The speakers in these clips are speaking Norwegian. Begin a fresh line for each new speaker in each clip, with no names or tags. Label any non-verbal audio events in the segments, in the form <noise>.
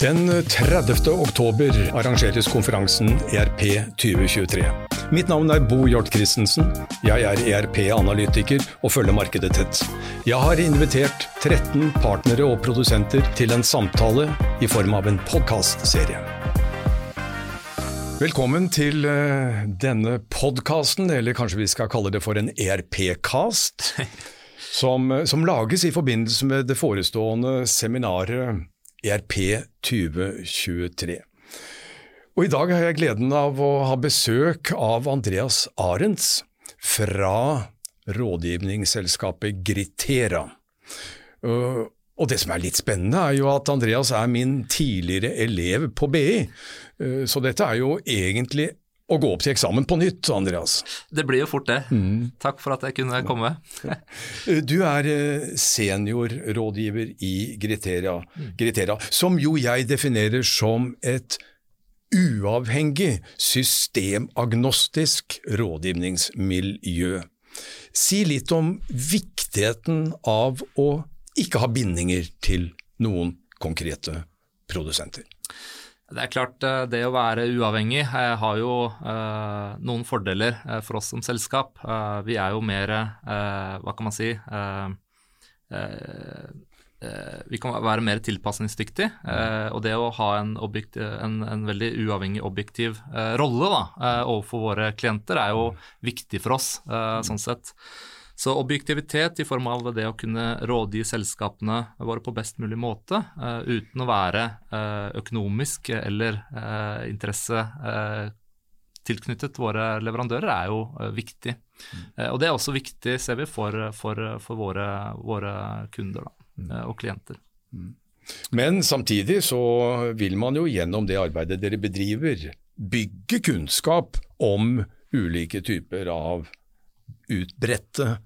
Den 30. oktober arrangeres konferansen ERP 2023. Mitt navn er Bo Hjort Christensen. Jeg er ERP-analytiker og følger markedet tett. Jeg har invitert 13 partnere og produsenter til en samtale i form av en podkastserie. Velkommen til uh, denne podkasten, eller kanskje vi skal kalle det for en ERP-cast, <laughs> som, som lages i forbindelse med det forestående seminaret ERP 2023. Og I dag har jeg gleden av å ha besøk av Andreas Arends fra rådgivningsselskapet Gritera. Og det som er litt spennende, er jo at Andreas er min tidligere elev på BI, så dette er jo egentlig å gå opp til eksamen på nytt, Andreas.
Det blir jo fort det. Mm. Takk for at jeg kunne komme. <laughs>
du er eh, seniorrådgiver i Griteria, Griteria, som jo jeg definerer som et uavhengig, systemagnostisk rådgivningsmiljø. Si litt om viktigheten av å ikke ha bindinger til noen konkrete produsenter.
Det er klart, eh, det å være uavhengig eh, har jo eh, noen fordeler for oss som selskap. Vi er jo mer, hva kan man si Vi kan være mer tilpasningsdyktig. og det å ha en, en, en veldig uavhengig, objektiv rolle da, overfor våre klienter er jo viktig for oss, sånn sett. Så objektivitet i form av det å kunne rådgi selskapene våre på best mulig måte, uh, uten å være uh, økonomisk eller uh, interesse tilknyttet våre leverandører, er jo viktig. Mm. og det er også viktig, ser vi, for, for, for våre, våre, kunder da, mm. og klienter. Mm.
Men samtidig så vil man jo gjennom det arbeidet dere bedriver, bygge kunnskap om ulike typer av utbredte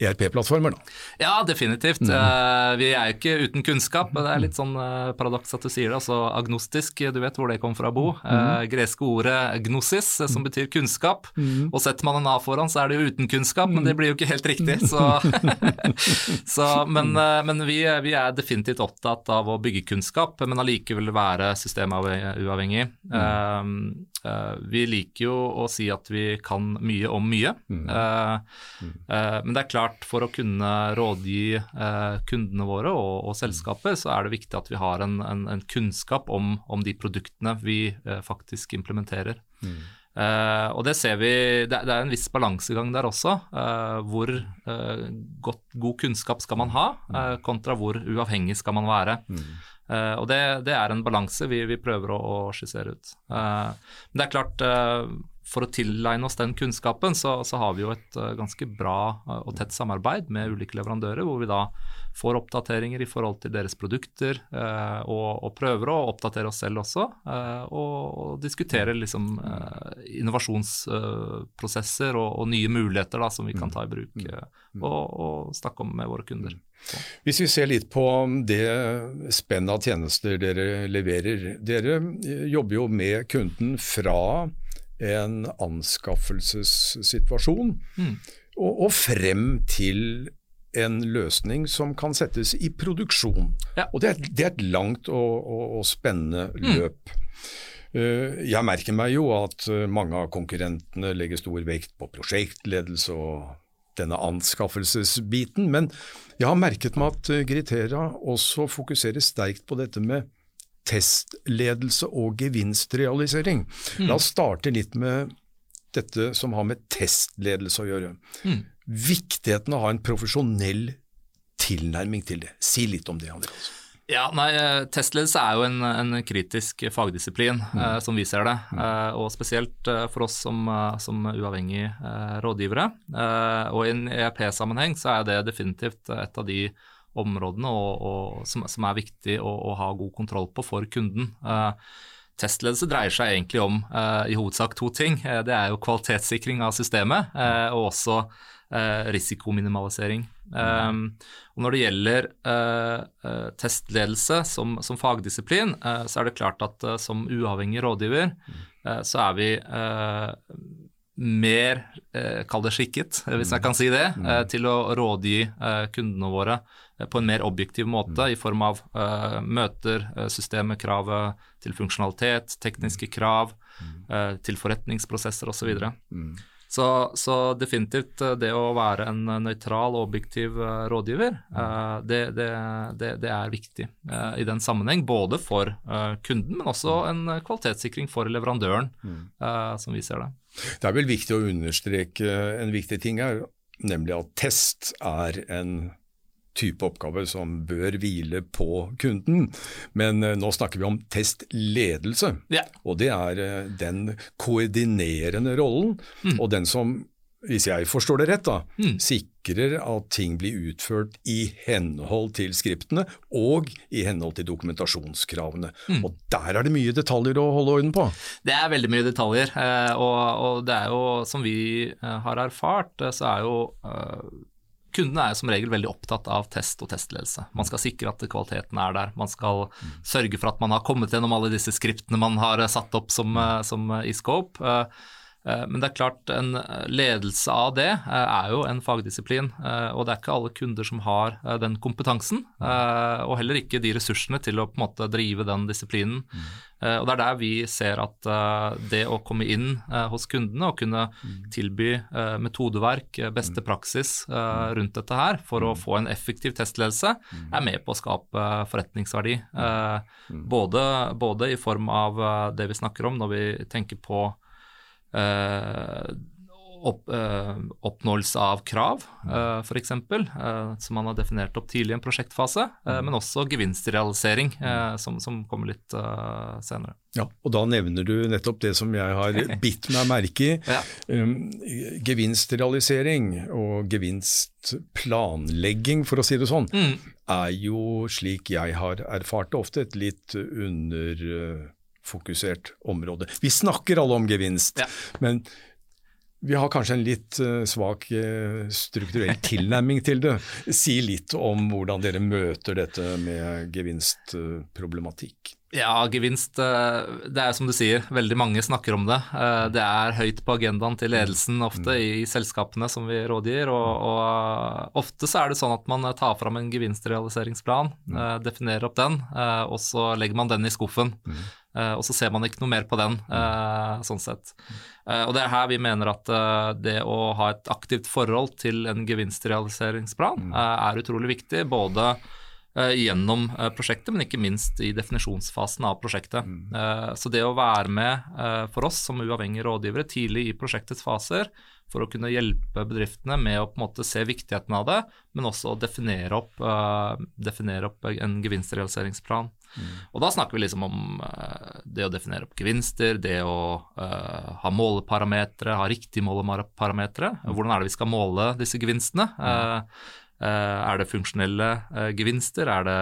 ERP-plattformer, da.
Ja, definitivt. Mm. Uh, vi er jo ikke uten kunnskap. Det er litt sånn uh, paradoks at du sier det. Altså agnostisk, du vet hvor det kom fra, Bo. Uh, greske ordet gnosis, som betyr kunnskap. Mm. Og setter man en A foran, så er det jo uten kunnskap, men det blir jo ikke helt riktig. <laughs> Så, <laughs> så men, men vi, vi, er definitivt opptatt av å bygge kunnskap, men allikevel være systemuavhengig. Mm. vi liker jo å si at vi kan mye om mye, mm. Mm. men det er klart klart for å kunne rådgi eh, kundene våre og, og, selskaper, så er det viktig at vi har en, en, en kunnskap om, om, de produktene vi eh, faktisk implementerer. Mm. Eh, og det ser vi, det, det er en viss balansegang der også. Eh, hvor eh, godt, god kunnskap skal man ha, eh, kontra hvor uavhengig skal man være. Mm. og det, det, er en balanse vi, vi prøver å, å skissere ut. men det er klart for å tilegne oss den kunnskapen, så, så har vi jo et uh, ganske bra uh, og tett samarbeid med ulike leverandører, hvor vi da får oppdateringer i forhold til deres produkter, uh, og, og, prøver å oppdatere oss selv også. og, og diskutere liksom, innovasjonsprosesser og, og, nye muligheter da, som vi kan ta i bruk, og, snakke om med våre kunder.
Hvis vi ser litt på det spennet av tjenester dere leverer. Dere jobber jo med kunden fra en anskaffelsessituasjon, mm. og, og, frem til en løsning som kan settes i produksjon. Ja. Og det er, det er, et langt og, og, og spennende mm. løp. Uh, jeg merker meg jo at uh, mange av konkurrentene legger stor vekt på prosjektledelse og denne anskaffelsesbiten, men jeg har merket meg at uh, Gritera også fokuserer sterkt på dette med testledelse og gevinstrealisering. Mm. La oss starte litt med dette som har med testledelse å gjøre. Mm. Viktigheten av å ha en profesjonell tilnærming til det. Si litt om det, Andreas.
Ja, nei, eh, Testledelse er jo en, en kritisk fagdisiplin, mm. eh, som vi ser det. Mm. Eh, og spesielt eh, for oss som, eh, som uavhengige eh, rådgivere. og i en ERP-sammenheng så er det definitivt et av de områdene og, og, som, som, er viktig å, å, ha god kontroll på for kunden. Uh, testledelse dreier seg egentlig om uh, i hovedsak to ting. Uh, det er jo kvalitetssikring av systemet og også risikominimalisering. Um, og når det gjelder testledelse som, som fagdisiplin, så er det klart at som uavhengig rådgiver så er vi mer, eh, kall det skikket, hvis jeg kan si det, eh, til å rådgi kundene våre på en mer objektiv måte i form av uh, møter, uh, systemet, kravet til funksjonalitet, tekniske krav, uh, til forretningsprosesser osv. Så, mm. så Så definitivt det å være en nøytral og objektiv rådgiver, det, det, det, det, er viktig i den sammenheng. Både for kunden, men også en kvalitetssikring for leverandøren, som vi ser det.
Det er vel viktig å understreke en viktig ting her, nemlig at test er en type oppgave som bør hvile på kunden. Men uh, nå snakker vi om testledelse,
ja.
og det er uh, den koordinerende rollen, mm. og den som hvis jeg forstår det rett, da, mm. sikrer at ting blir utført i henhold til skriptene og i henhold til dokumentasjonskravene. Mm. Og Der er det mye detaljer å holde orden på.
Det er veldig mye detaljer, eh, og, og det er jo som vi har erfart, så er jo Kundene er som regel veldig opptatt av test og testledelse. Man skal sikre at kvaliteten er der. Man skal sørge for at man har kommet gjennom alle disse skriptene man har satt opp som, eh, som i scope. Eh, men det er klart, en eh, ledelse av det eh, er jo en fagdisiplin. Og det er ikke alle kunder som har den kompetansen, og heller ikke de ressursene til å på en måte drive den disiplinen. Og Det er der vi ser at det å komme inn hos kundene og kunne tilby metodeverk, beste praksis rundt dette her for å få en effektiv testledelse, er med på å skape forretningsverdi. Både, både i form av det vi snakker om når vi tenker på opp, eh, oppnåelse av krav, uh, f.eks., uh, som man har definert opp tidlig i en prosjektfase, uh, men også gevinstrealisering, uh, som, som, kommer litt senere.
Ja, og Da nevner du nettopp det som jeg har <laughs> bitt meg merke i. ja. um, gevinstrealisering og gevinstplanlegging, for å si det sånn, mm. er jo, slik jeg har erfart det ofte, et litt under fokusert område. Vi snakker alle om gevinst, ja. men vi har kanskje en litt uh, svak uh, strukturell tilnærming til det. Si litt om hvordan dere møter dette med gevinstproblematikk.
Ja, gevinst Det er som du sier, veldig mange snakker om det. Det er høyt på agendaen til ledelsen ofte i, i selskapene som vi rådgir. Og, og, ofte så er det sånn at man tar fram en gevinstrealiseringsplan, mm. definerer opp den, og så legger man den i skuffen. Mm. Uh, og så ser man ikke noe mer på den, uh, sånn sett. Uh, og det er her vi mener at det å ha et aktivt forhold til en gevinstrealiseringsplan mm. er utrolig viktig. Både gjennom prosjektet, men ikke minst i definisjonsfasen av prosjektet. Mm. så det å være med for oss som uavhengige rådgivere tidlig i prosjektets faser, for å kunne hjelpe bedriftene med å på en måte se viktigheten av det, men også å definere opp, definere opp en gevinstrealiseringsplan. Mm. Og da snakker vi liksom om det å definere opp gevinster, det å ha måleparametere, ha riktige måleparametere. Mm. Hvordan er det vi skal måle disse gevinstene? Uh, er det funksjonelle gevinster? Er det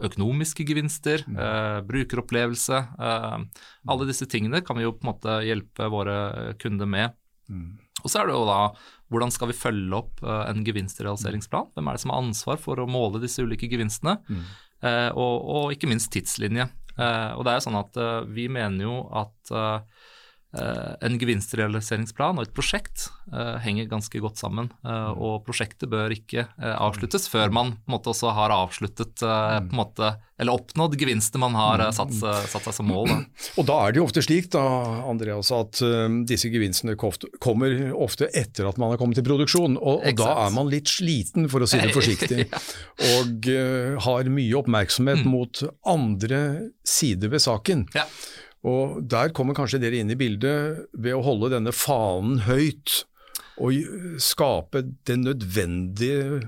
økonomiske gevinster? eh, brukeropplevelse? alle disse tingene kan vi jo på en måte hjelpe våre kunder med. Mm. Og så er det jo da hvordan skal vi følge opp en gevinstrealiseringsplan? Hvem er det som har ansvar for å måle disse ulike gevinstene? Mm. Eh, og, og, ikke minst tidslinje. Eh, og det er jo sånn at eh, Vi mener jo at en gevinstrealiseringsplan og et prosjekt henger ganske godt sammen. og prosjektet bør ikke avsluttes før man på en måte også har avsluttet på en måte, eller oppnådd gevinstene man har satt, satt, seg som mål. Da.
Og da er det jo ofte slik da, Andreas, at disse gevinstene kommer ofte etter at man har kommet til produksjon. Og, og da er man litt sliten, for å si det <laughs> forsiktig. Og har mye oppmerksomhet mm. mot andre sider ved saken.
Ja.
Og Der kommer kanskje dere inn i bildet ved å holde denne fanen høyt og skape det nødvendige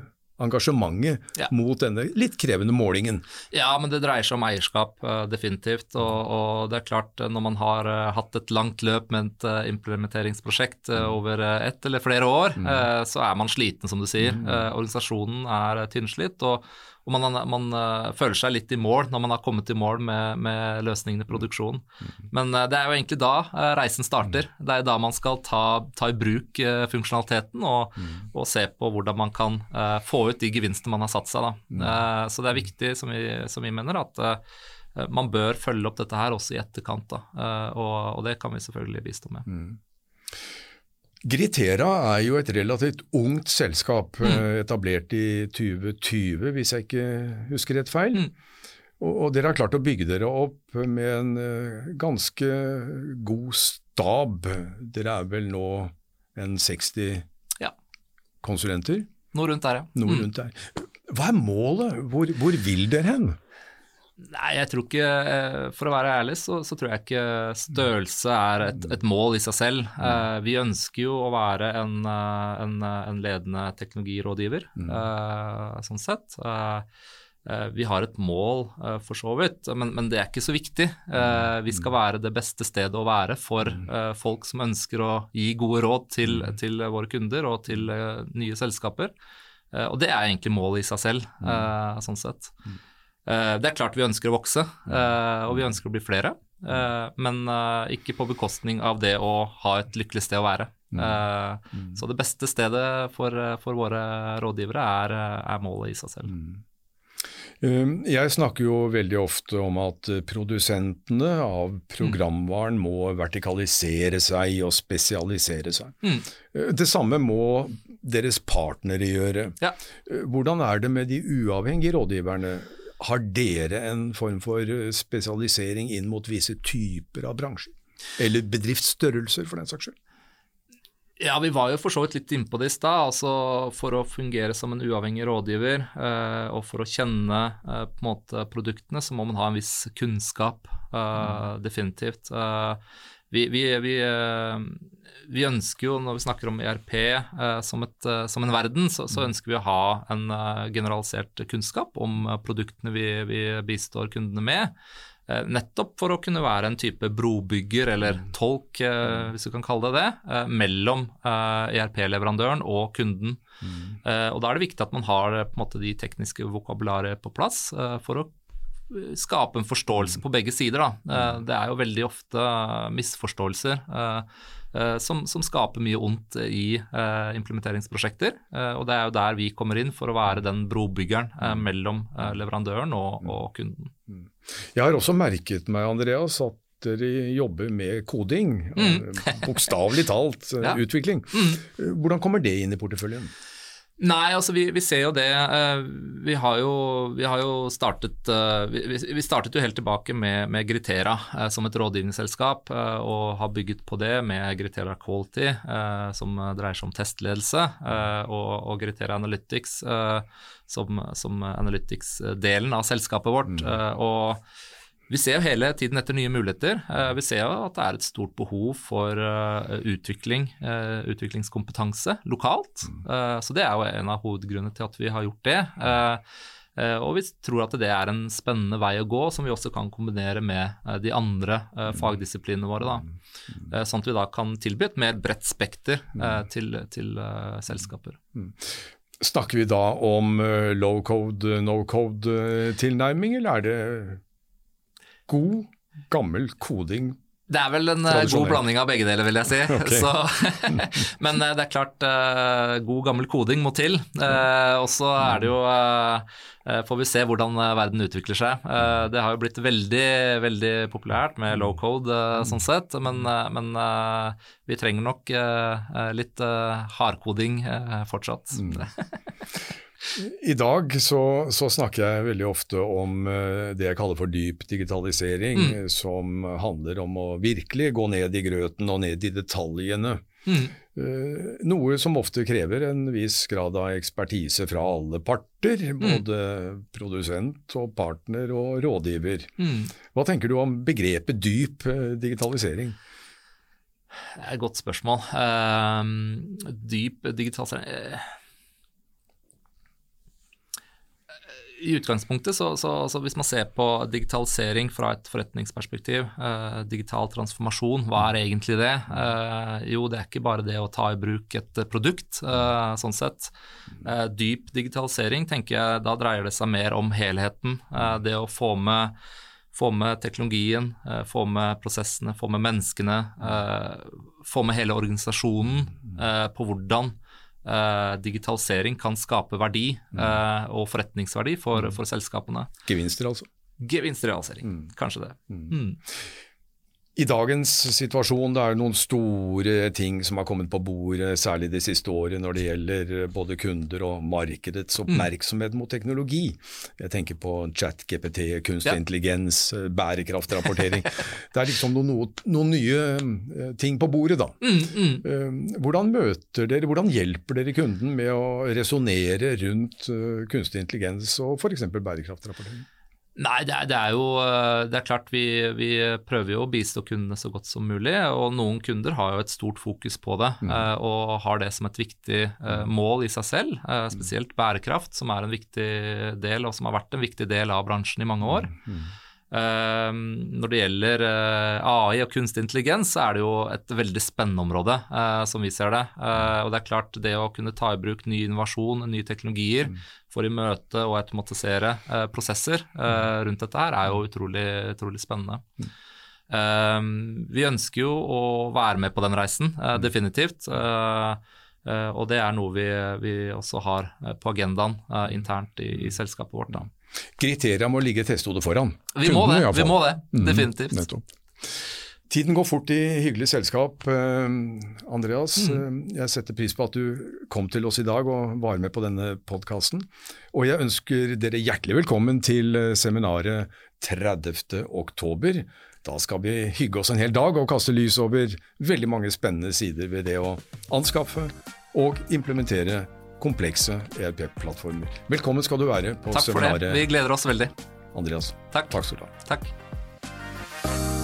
engasjementet ja. mot denne litt krevende målingen.
Ja, men det dreier seg om eierskap, uh, definitivt. Og, og, det er klart, uh, når man har uh, hatt et langt løp med et implementeringsprosjekt mm. over ett eller flere år, mm. så er man sliten, som du sier. Mm. organisasjonen er tynnslitt. og og man, man uh, føler seg litt i mål når man har kommet i mål med, med løsningene i produksjonen. Mm. Men uh, det er jo egentlig da uh, reisen starter. Mm. Det er da man skal ta, ta i bruk funksjonaliteten og, mm. og, se på hvordan man kan få ut de gevinstene man har satt seg. Mm. så det er viktig, som vi, som vi mener, at man bør følge opp dette her også i etterkant. Og, og, det kan vi selvfølgelig bistå med. Mm.
Gritera er jo et relativt ungt selskap, mm. etablert i 2020, hvis jeg ikke husker rett feil. Mm. Og, og, dere har klart å bygge dere opp med en uh, ganske god stab. Dere er vel nå en 60 ja. konsulenter?
Noe rundt der, ja.
Noe mm. rundt der. Hva er målet? Hvor, hvor vil dere hen?
Nei, jeg tror ikke eh, For å være ærlig, så, så tror jeg ikke størrelse er et, et mål i seg selv. Uh, vi ønsker jo å være en, eh, en, en ledende teknologirådgiver, uh, sånn sett. Vi har et mål, for så vidt, men, men, det er ikke så viktig. vi skal være det beste stedet å være for folk som ønsker å gi gode råd til, til våre kunder og til nye selskaper. og det er egentlig målet i seg selv, sånn sett. Eh, det er klart vi ønsker å vokse, eh, og vi ønsker å bli flere. Eh, men ikke på bekostning av det å ha et lykkelig sted å være. Mm. Så det beste stedet for, for våre rådgivere er, er, målet i seg selv. Mm.
Jeg snakker jo veldig ofte om at produsentene av programvaren må vertikalisere seg og spesialisere seg. Mm. Det samme må deres partnere gjøre. Ja. Hvordan er det med de uavhengige rådgiverne? Har dere en form for eh, spesialisering inn mot visse typer av bransjer? Eller bedriftsstørrelser, for den saks skyld?
Ja, vi var jo for så vidt litt innpå det i stad. Altså for å fungere som en uavhengig rådgiver eh, og for å kjenne eh, på en måte produktene, så må man ha en viss kunnskap. Eh, mm. Definitivt. Vi, vi, vi, eh, vi, ønsker jo, når vi snakker om ERP eh, som, et, eh, som, en verden, så, så, ønsker vi å ha en generalisert kunnskap om produktene vi, bistår kundene med. Nettopp for å kunne være en type brobygger eller tolk, hvis du kan kalle det det, mellom ERP-leverandøren og kunden. Mm. Og Da er det viktig at man har på en måte, de tekniske vokabularet på plass for å skape en forståelse på begge sider. Da. Eh, det er jo veldig ofte misforståelser eh, eh, som, som skaper mye ondt i implementeringsprosjekter. Og det er jo der vi kommer inn for å være den brobyggeren mellom leverandøren og, og kunden. Mm.
Jeg har også merket meg, Andreas, at dere jobber med koding. Mm. Bokstavelig talt <laughs> ja. utvikling. Mm. Hvordan kommer det inn i porteføljen?
Nei, altså vi, vi, ser jo det. Eh, vi har jo, vi har jo startet eh, vi, vi, startet jo helt tilbake med, med Gritera eh, som et rådgivningsselskap, og har bygget på det med Gritera Quality, som dreier seg om testledelse, og, og Gritera Analytics som, som Analytics-delen av selskapet vårt. Mm. og vi ser jo hele tiden etter nye muligheter. Eh, vi ser jo at det er et stort behov for eh, utvikling, eh, utviklingskompetanse lokalt. Mm. Så det er jo en av hovedgrunnene til at vi har gjort det. Og vi tror at det er en spennende vei å gå, som vi også kan kombinere med de andre mm. fagdisiplinene våre. Da. Sånn at vi da kan tilby et mer bredt spekter mm. til, til selskaper.
Snakker vi da om low code, no code-tilnærming, eller er det god, gammel koding
det er vel en eh, god blanding av begge deler, vil jeg si. <laughs> <laughs> Okay. Så, <laughs> men eh, det er klart, uh, god gammel koding må til. Og så er det jo Får vi se hvordan verden utvikler seg. det har jo blitt veldig veldig populært med low code sånn sett, men, men vi trenger nok litt hardkoding fortsatt. Mm.
I dag så, så, snakker jeg veldig ofte om uh, det jeg kaller for dyp digitalisering, mm. som handler om å virkelig gå ned i grøten og ned i detaljene. Mm. Uh, noe som ofte krever en viss grad av ekspertise fra alle parter, mm. både produsent og partner og rådgiver. Mm. Hva tenker du om begrepet dyp uh, digitalisering?
Det er et godt spørsmål. dyp digitalisering i utgangspunktet, så, så, så, hvis man ser på digitalisering fra et forretningsperspektiv, eh, digital transformasjon, hva er egentlig det? Eh, jo, det er ikke bare det å ta i bruk et produkt, eh, sånn sett. Eh, dyp digitalisering, tenker jeg, da dreier det seg mer om helheten. Eh, det å få med, få med teknologien, eh, få med prosessene, få med menneskene, få med hele organisasjonen på hvordan Uh, digitalisering kan skape verdi uh, og forretningsverdi for, mm. for, selskapene.
Gevinster, altså?
Gevinstrealisering, mm. kanskje det. Mm. mm.
I dagens situasjon det er noen store ting som har kommet på bordet, særlig det siste året når det gjelder både kunder og markedets mm. oppmerksomhet mot teknologi. Jeg tenker på chat-GPT, kunstig ja. intelligens, bærekraftrapportering. det er liksom noen, noen, nye eh, ting på bordet, da. Mm, mm. Eh, hvordan møter dere, hvordan hjelper dere kunden med å resonnere rundt eh, kunstig intelligens og f.eks. bærekraftrapportering?
Nei, det er, det er, jo eh, det er klart vi, vi, prøver jo å bistå kundene så godt som mulig. Og noen kunder har jo et stort fokus på det mm. Eh, og har det som et viktig uh, mål i seg selv. Uh, spesielt bærekraft, som er en viktig del, og som har vært en viktig del av bransjen i mange år. Mm. Ehm, når det gjelder eh, AI og kunstig intelligens, så er det jo et veldig spennende område, eh, som vi ser det. Eh, og det er klart, det å kunne ta i bruk ny innovasjon, nye teknologier mm. for å møte og automatisere prosesser rundt dette her, er jo utrolig, utrolig spennende. Mm. Ehm, vi ønsker jo å være med på den reisen, definitivt. og det er noe vi, vi også har på agendaen internt i, i selskapet vårt. da.
Kriteria må ligge testhodet foran.
Vi må det, vi må det. Mm, definitivt.
Nettopp. Tiden går fort i hyggelig selskap. Eh, Andreas, mm. Eh, jeg setter pris på at du kom til oss i dag og var med på denne podkasten. Og jeg ønsker dere hjertelig velkommen til eh, seminaret 30. oktober. Da skal vi hygge oss en hel dag og kaste lys over veldig mange spennende sider ved det å anskaffe og implementere komplekse ERP-plattformer. Velkommen skal du være på
seminaret. Takk for det. Vi gleder oss veldig.
Andreas.
Takk,
Takk skal du ha.
Takk.